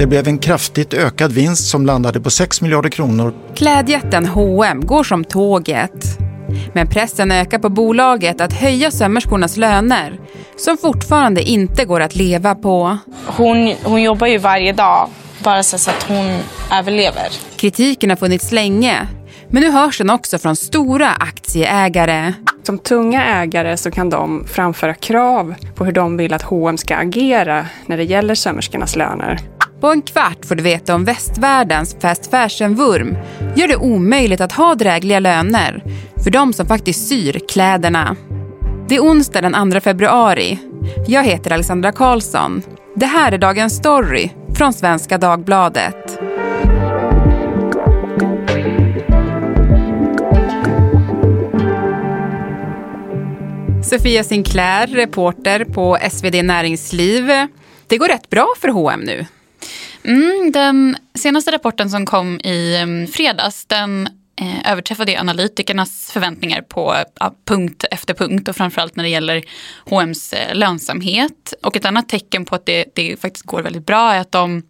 Det blev en kraftigt ökad vinst som landade på 6 miljarder kronor. Klädjätten H&M går som tåget. Men pressen ökar på bolaget att höja sömmerskornas löner som fortfarande inte går att leva på. Hon, hon jobbar ju varje dag bara så att hon överlever. Kritiken har funnits länge men nu hörs den också från stora aktieägare. Som tunga ägare så kan de framföra krav på hur de vill att H&M ska agera när det gäller sömmerskornas löner. På en kvart får du veta om västvärldens fast fashion-vurm gör det omöjligt att ha drägliga löner för de som faktiskt syr kläderna. Det är onsdag den 2 februari. Jag heter Alexandra Karlsson. Det här är Dagens Story från Svenska Dagbladet. Sofia Sinclair, reporter på SvD Näringsliv. Det går rätt bra för H&M nu. Mm, den senaste rapporten som kom i mm, fredags den eh, överträffade analytikernas förväntningar på ja, punkt efter punkt och framförallt när det gäller H&M's eh, lönsamhet. Och ett annat tecken på att det, det faktiskt går väldigt bra är att de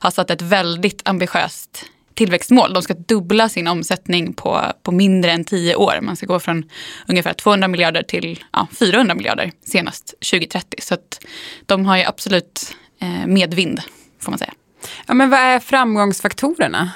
har satt ett väldigt ambitiöst tillväxtmål. De ska dubbla sin omsättning på, på mindre än tio år. Man ska gå från ungefär 200 miljarder till ja, 400 miljarder senast 2030. Så att de har ju absolut eh, medvind, får man säga. Ja, men vad är framgångsfaktorerna?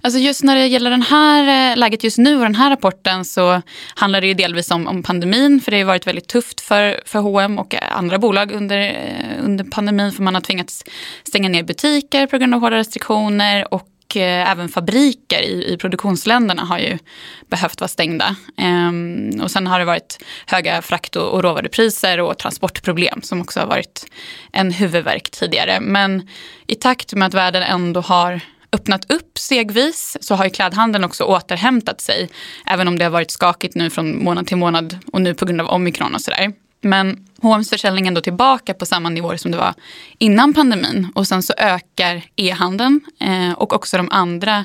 Alltså just när det gäller den här eh, läget just nu och den här rapporten så handlar det ju delvis om, om pandemin för det har varit väldigt tufft för, för H&M och eh, andra bolag under, eh, under pandemin för man har tvingats stänga ner butiker på grund av hårda restriktioner och och eh, även fabriker i, i produktionsländerna har ju behövt vara stängda. Ehm, och sen har det varit höga frakt och, och råvarupriser och transportproblem som också har varit en huvudverk tidigare. Men i takt med att världen ändå har öppnat upp stegvis så har ju klädhandeln också återhämtat sig. Även om det har varit skakigt nu från månad till månad och nu på grund av omikron och sådär. Men H&M's försäljning är ändå tillbaka på samma nivåer som det var innan pandemin. Och sen så ökar e-handeln eh, och också de andra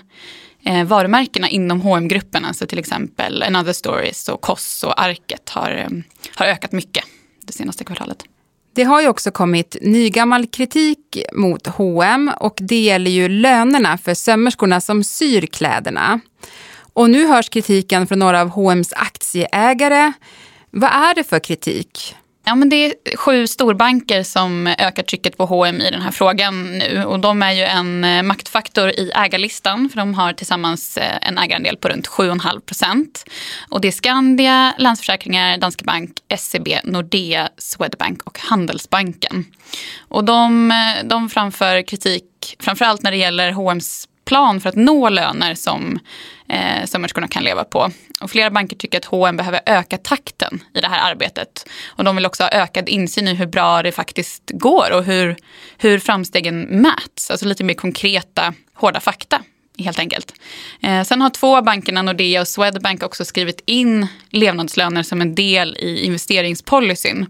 eh, varumärkena inom hm gruppen Alltså till exempel Another Stories och Koss och Arket har, eh, har ökat mycket det senaste kvartalet. Det har ju också kommit nygammal kritik mot H&M och det gäller ju lönerna för sömmerskorna som syr kläderna. Och nu hörs kritiken från några av H&M's aktieägare. Vad är det för kritik? Ja, men det är sju storbanker som ökar trycket på H&M i den här frågan nu. Och de är ju en eh, maktfaktor i ägarlistan för de har tillsammans eh, en ägarandel på runt 7,5 procent. Och det är Skandia, Länsförsäkringar, Danske Bank, SEB, Nordea, Swedbank och Handelsbanken. Och de, eh, de framför kritik framförallt när det gäller H&M's plan för att nå löner som eh, sömmerskorna kan leva på. Och flera banker tycker att H&M behöver öka takten i det här arbetet. Och de vill också ha ökad insyn i hur bra det faktiskt går och hur, hur framstegen mäts. Alltså lite mer konkreta, hårda fakta helt enkelt. Eh, sen har två av bankerna, Nordea och Swedbank, också skrivit in levnadslöner som en del i investeringspolicyn.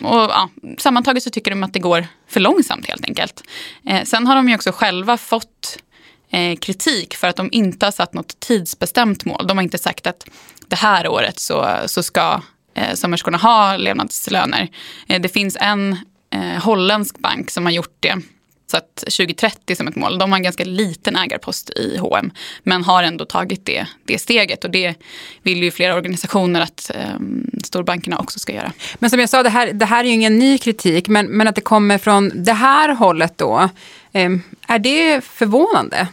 Och, ja, sammantaget så tycker de att det går för långsamt helt enkelt. Eh, sen har de ju också själva fått eh, kritik för att de inte har satt något tidsbestämt mål. De har inte sagt att det här året så, så ska eh, sömmerskorna ha levnadslöner. Eh, det finns en eh, holländsk bank som har gjort det satt 2030 som ett mål. De har en ganska liten ägarpost i H&M men har ändå tagit det, det steget och det vill ju flera organisationer att eh, storbankerna också ska göra. Men som jag sa, det här, det här är ju ingen ny kritik men, men att det kommer från det här hållet då, ehm, är det förvånande?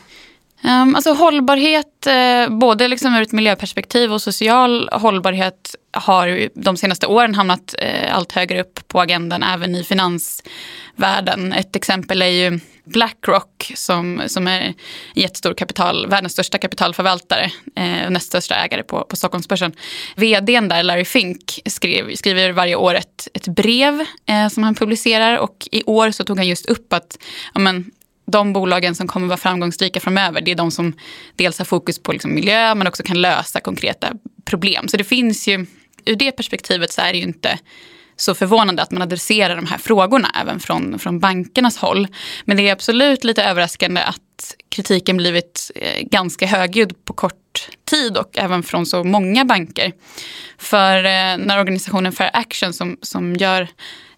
Um, alltså hållbarhet, eh, både liksom ur ett miljöperspektiv och social hållbarhet har de senaste åren hamnat eh, allt högre upp på agendan även i finansvärlden. Ett exempel är ju Blackrock som, som är en jättestor kapital, världens största kapitalförvaltare eh, och näst största ägare på, på Stockholmsbörsen. Vdn där, Larry Fink, skrev, skriver varje år ett, ett brev eh, som han publicerar och i år så tog han just upp att ja, men, de bolagen som kommer vara framgångsrika framöver, det är de som dels har fokus på liksom miljö men också kan lösa konkreta problem. Så det finns ju, ur det perspektivet så är det ju inte så förvånande att man adresserar de här frågorna även från, från bankernas håll. Men det är absolut lite överraskande att kritiken blivit eh, ganska högljudd på kort tid och även från så många banker. För eh, när organisationen Fair Action som, som gör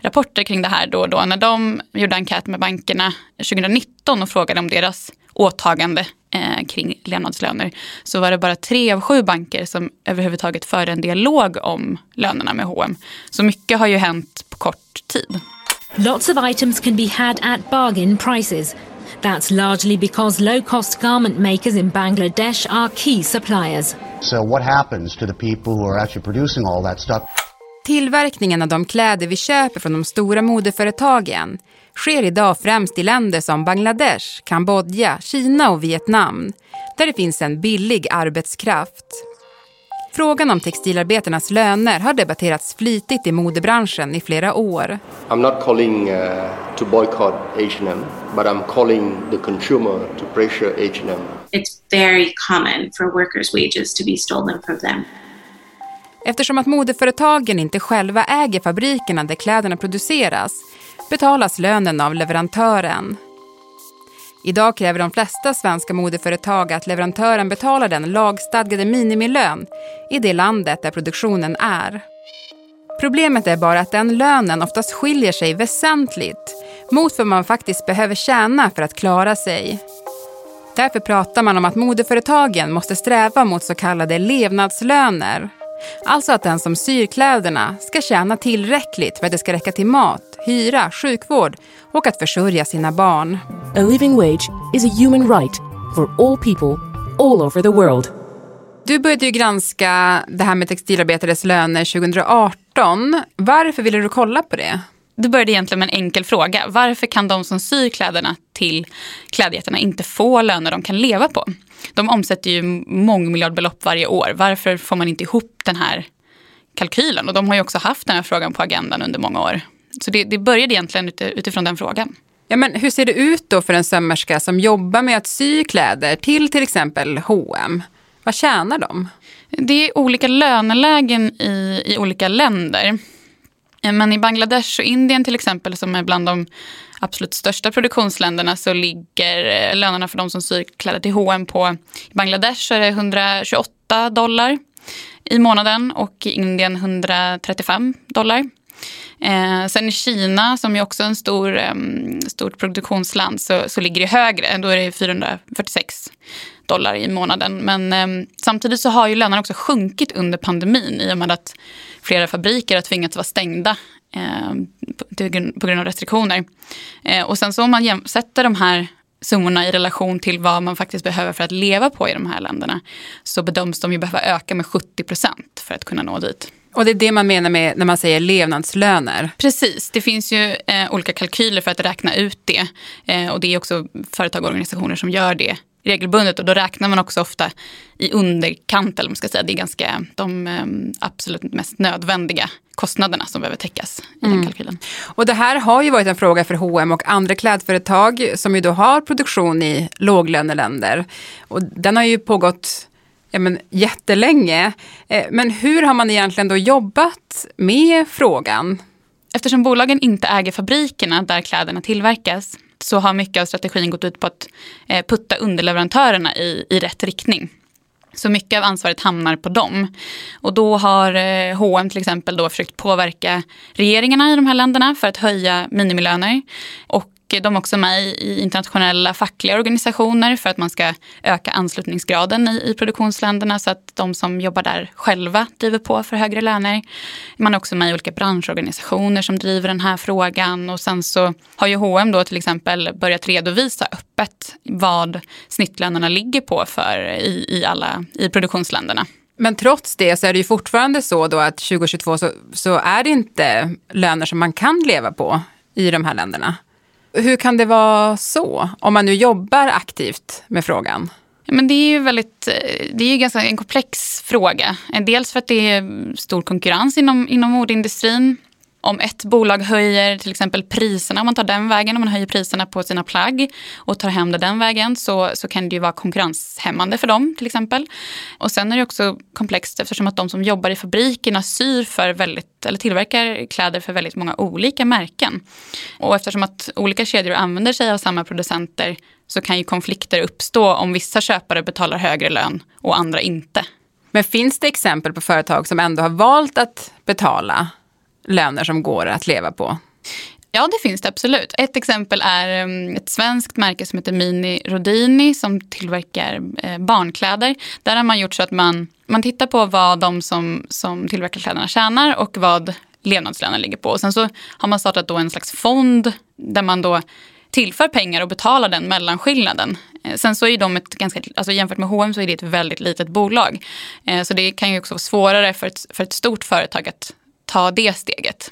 rapporter kring det här då och då. När de gjorde enkät med bankerna 2019 och frågade om deras åtagande eh, kring levnadslöner så var det bara tre av sju banker som överhuvudtaget förde en dialog om lönerna med H&M. Så mycket har ju hänt på kort tid. Lots of items can be had at bargain prices. That's largely because low-cost garment makers in Bangladesh are key suppliers. So what happens to the people who are actually producing all that stuff? Tillverkningen av de kläder vi köper från de stora modeföretagen sker idag främst i länder som Bangladesh, Kambodja, Kina och Vietnam där det finns en billig arbetskraft. Frågan om textilarbetarnas löner har debatterats flitigt i modebranschen i flera år. I'm not calling uh, to boycott H&M, but I'm calling the consumer to pressure H&M. It's very common for workers' wages to be stolen from them. Eftersom att modeföretagen inte själva äger fabrikerna där kläderna produceras betalas lönen av leverantören. Idag kräver de flesta svenska modeföretag att leverantören betalar den lagstadgade minimilön i det landet där produktionen är. Problemet är bara att den lönen oftast skiljer sig väsentligt mot vad man faktiskt behöver tjäna för att klara sig. Därför pratar man om att modeföretagen måste sträva mot så kallade levnadslöner. Alltså att den som syr kläderna ska tjäna tillräckligt för att det ska räcka till mat, hyra, sjukvård och att försörja sina barn. A living wage is a human right for all people all over the world. Du började ju granska det här med textilarbetares löner 2018. Varför ville du kolla på det? Det började egentligen med en enkel fråga. Varför kan de som syr kläderna till klädjättarna inte få löner de kan leva på? De omsätter ju mångmiljardbelopp varje år. Varför får man inte ihop den här kalkylen? Och de har ju också haft den här frågan på agendan under många år. Så det, det började egentligen utifrån den frågan. Ja, men hur ser det ut då för en sömmerska som jobbar med att sy kläder till till exempel H&M? Vad tjänar de? Det är olika lönelägen i, i olika länder. Eh, men i Bangladesh och Indien till exempel som är bland de absolut största produktionsländerna så ligger eh, lönerna för de som syr kläder till H&M på i Bangladesh är det 128 dollar i månaden och i Indien 135 dollar. Eh, sen i Kina, som är också en stor, eh, stort produktionsland, så, så ligger det högre. Då är det 446 dollar i månaden. Men eh, samtidigt så har ju lönerna också sjunkit under pandemin i och med att flera fabriker har tvingats vara stängda eh, på, på grund av restriktioner. Eh, och sen så om man sätter de här summorna i relation till vad man faktiskt behöver för att leva på i de här länderna så bedöms de ju behöva öka med 70 procent för att kunna nå dit. Och det är det man menar med när man säger levnadslöner? Precis, det finns ju eh, olika kalkyler för att räkna ut det. Eh, och det är också företag och organisationer som gör det regelbundet och då räknar man också ofta i underkant, eller man ska säga. Det är ganska de eh, absolut mest nödvändiga kostnaderna som behöver täckas i mm. den kalkylen. Och det här har ju varit en fråga för H&M och andra klädföretag som ju då har produktion i låglöneländer. Och den har ju pågått ja, men, jättelänge. Eh, men hur har man egentligen då jobbat med frågan? Eftersom bolagen inte äger fabrikerna där kläderna tillverkas så har mycket av strategin gått ut på att eh, putta underleverantörerna i, i rätt riktning. Så mycket av ansvaret hamnar på dem. Och då har H&M till exempel då försökt påverka regeringarna i de här länderna för att höja minimilöner. Och de är också med i internationella fackliga organisationer för att man ska öka anslutningsgraden i, i produktionsländerna så att de som jobbar där själva driver på för högre löner. Man är också med i olika branschorganisationer som driver den här frågan och sen så har ju H&M då till exempel börjat redovisa öppet vad snittlönerna ligger på för i, i alla i produktionsländerna. Men trots det så är det ju fortfarande så då att 2022 så, så är det inte löner som man kan leva på i de här länderna. Hur kan det vara så, om man nu jobbar aktivt med frågan? Men det är ju väldigt, eh, det är ju ganska en komplex fråga. Eh, dels för att det är stor konkurrens inom, inom modeindustrin om ett bolag höjer till exempel priserna, om man tar den vägen, om man höjer priserna på sina plagg och tar hem det den vägen så, så kan det ju vara konkurrenshämmande för dem till exempel. Och sen är det också komplext eftersom att de som jobbar i fabrikerna syr för väldigt, eller tillverkar kläder för väldigt många olika märken. Och eftersom att olika kedjor använder sig av samma producenter så kan ju konflikter uppstå om vissa köpare betalar högre lön och andra inte. Men finns det exempel på företag som ändå har valt att betala löner som går att leva på? Ja, det finns det absolut. Ett exempel är mm, ett svenskt märke som heter Mini Rodini som tillverkar eh, barnkläder. Där har man gjort så att man, man tittar på vad de som, som tillverkar kläderna tjänar och vad levnadslönen ligger på. Och sen så har man startat då en slags fond där man då tillför pengar och betalar den mellanskillnaden. Eh, sen så är de ett ganska, alltså jämfört med H&M så är det ett väldigt litet bolag. Eh, så det kan ju också vara svårare för ett, för ett stort företag att ta det steget.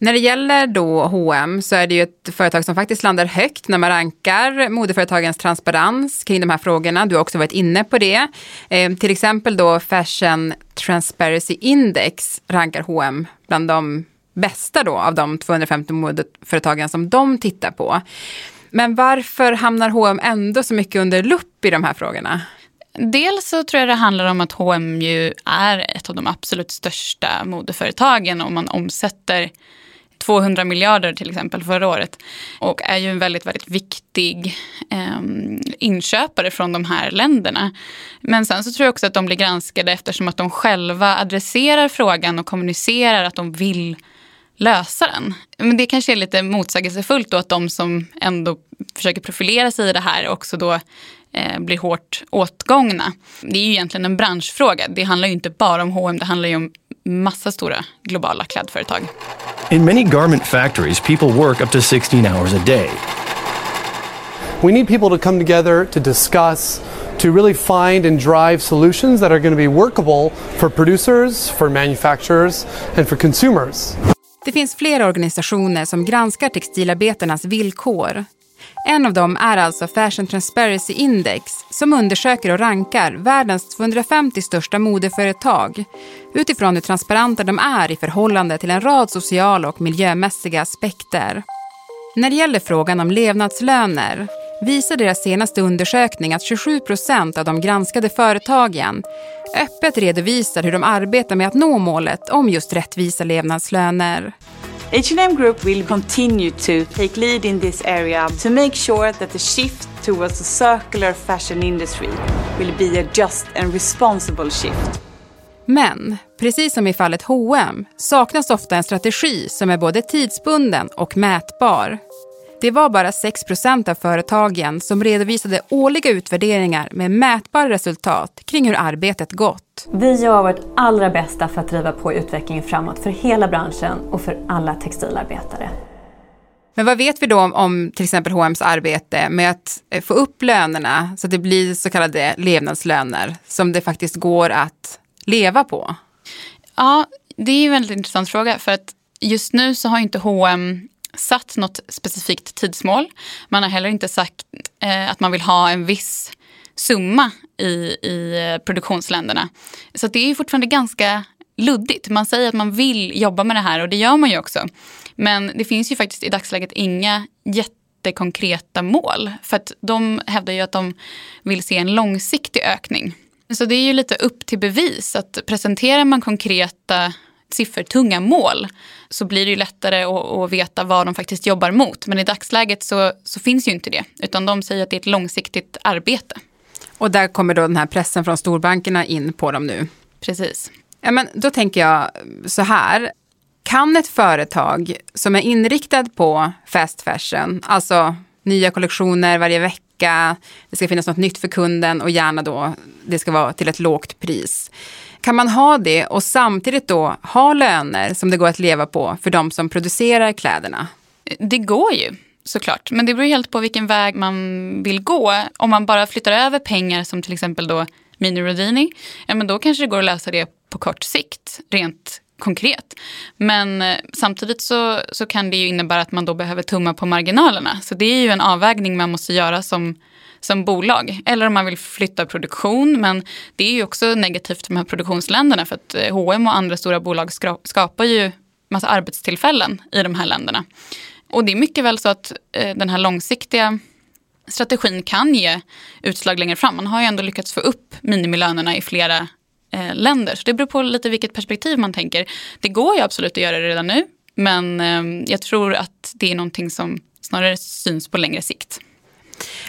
När det gäller då H&M så är det ju ett företag som faktiskt landar högt när man rankar modeföretagens transparens kring de här frågorna. Du har också varit inne på det. Eh, till exempel då Fashion Transparency Index rankar H&M bland de bästa då av de 250 modeföretagen som de tittar på. Men varför hamnar H&M ändå så mycket under lupp i de här frågorna? Dels så tror jag det handlar om att H&M ju är ett av de absolut största modeföretagen om man omsätter 200 miljarder till exempel förra året. Och är ju en väldigt, väldigt viktig eh, inköpare från de här länderna. Men sen så tror jag också att de blir granskade eftersom att de själva adresserar frågan och kommunicerar att de vill lösa den. Men det kanske är lite motsägelsefullt då att de som ändå försöker profilera sig i det här också då blir hårt åtgångna. Det är ju egentligen en branschfråga. Det handlar ju inte bara om H&M, det handlar ju om massa stora globala klädföretag. In many garment factories, people work up to 16 hours a day. We need people to come together to discuss, to really find and drive solutions that are going to be workable for producers, for manufacturers and for consumers. Det finns flera organisationer som granskar textilarbetarnas villkor. En av dem är alltså Fashion Transparency Index som undersöker och rankar världens 250 största modeföretag utifrån hur transparenta de är i förhållande till en rad sociala och miljömässiga aspekter. När det gäller frågan om levnadslöner visar deras senaste undersökning att 27 procent av de granskade företagen öppet redovisar hur de arbetar med att nå målet om just rättvisa levnadslöner. H&M Group will continue to take lead in this area to make sure that the shift towards a circular fashion industry will be a just and responsible shift. Men, precis som i fallet H&M saknas ofta en strategi som är både tidsbunden och mätbar. Det var bara 6% av företagen som redovisade årliga utvärderingar med mätbara resultat kring hur arbetet gått. Vi gör vårt allra bästa för att driva på utvecklingen framåt för hela branschen och för alla textilarbetare. Men vad vet vi då om, om till exempel H&M's arbete med att eh, få upp lönerna så att det blir så kallade levnadslöner som det faktiskt går att leva på? Ja, det är en väldigt intressant fråga för att just nu så har inte H&M satt något specifikt tidsmål. Man har heller inte sagt eh, att man vill ha en viss summa i, i eh, produktionsländerna. Så det är fortfarande ganska luddigt. Man säger att man vill jobba med det här och det gör man ju också. Men det finns ju faktiskt i dagsläget inga jättekonkreta mål. För att de hävdar ju att de vill se en långsiktig ökning. Så det är ju lite upp till bevis att presenterar man konkreta siffertunga mål så blir det ju lättare att, att, veta vad de faktiskt jobbar mot. Men i dagsläget så, så finns ju inte det, utan de säger att det är ett långsiktigt arbete. Och där kommer då den här pressen från storbankerna in på dem nu. Precis. Ja, men då tänker jag så här. Kan ett företag som är inriktad på fast fashion, alltså nya kollektioner varje vecka, det ska finnas något nytt för kunden och gärna då det ska vara till ett lågt pris. Kan man ha det och samtidigt då ha löner som det går att leva på för de som producerar kläderna? Det går ju såklart, men det beror helt på vilken väg man vill gå. Om man bara flyttar över pengar som till exempel då Mini Rodini, ja men då kanske det går att lösa det på kort sikt, rent konkret. Men eh, samtidigt så, så kan det ju innebära att man då behöver tumma på marginalerna. Så det är ju en avvägning man måste göra som som bolag. Eller om man vill flytta produktion. Men det är ju också negativt för de här produktionsländerna för att eh, H&M och andra stora bolag skapar ju massa arbetstillfällen i de här länderna. Och det är mycket väl så att eh, den här långsiktiga strategin kan ge utslag längre fram. Man har ju ändå lyckats få upp minimilönerna i flera eh, länder. Så det beror på lite vilket perspektiv man tänker. Det går ju absolut att göra det redan nu. Men eh, jag tror att det är någonting som snarare syns på längre sikt.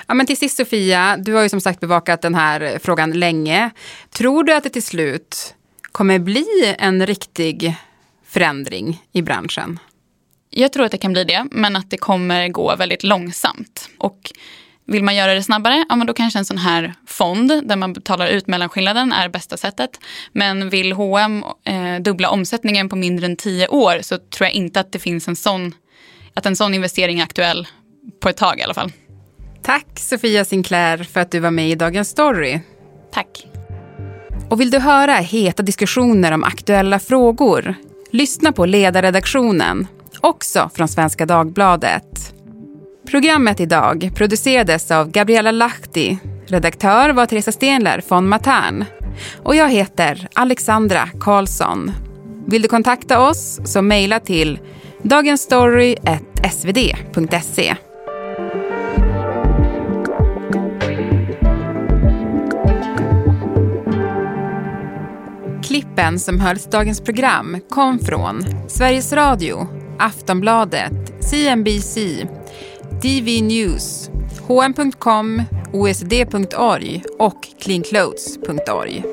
Ja, men till sist Sofia, du har ju som sagt bevakat den här frågan länge. Tror du att det till slut kommer bli en riktig förändring i branschen? Jag tror att det kan bli det, men att det kommer gå väldigt långsamt. Och vill man göra det snabbare, ja, men då kanske en sån här fond där man betalar ut mellanskillnaden är bästa sättet. Men vill H&M eh, dubbla omsättningen på mindre än tio år så tror jag inte att det finns en sån, att en sån investering är aktuell på ett tag i alla fall. Tack Sofia Sinclair för att du var med i Dagens Story. Tack. Och vill du höra heta diskussioner om aktuella frågor? Lyssna på ledarredaktionen, också från Svenska Dagbladet. Programmet idag producerades av Gabriella Lahti. Redaktör var Teresa Stenler von Matern. Och jag heter Alexandra Karlsson. Vill du kontakta oss så mejla till dagensstory.svd.se. Klippen som hölls dagens program kom från Sveriges Radio, Aftonbladet, CNBC, DV News, hm.com, osd.org och cleanclothes.org.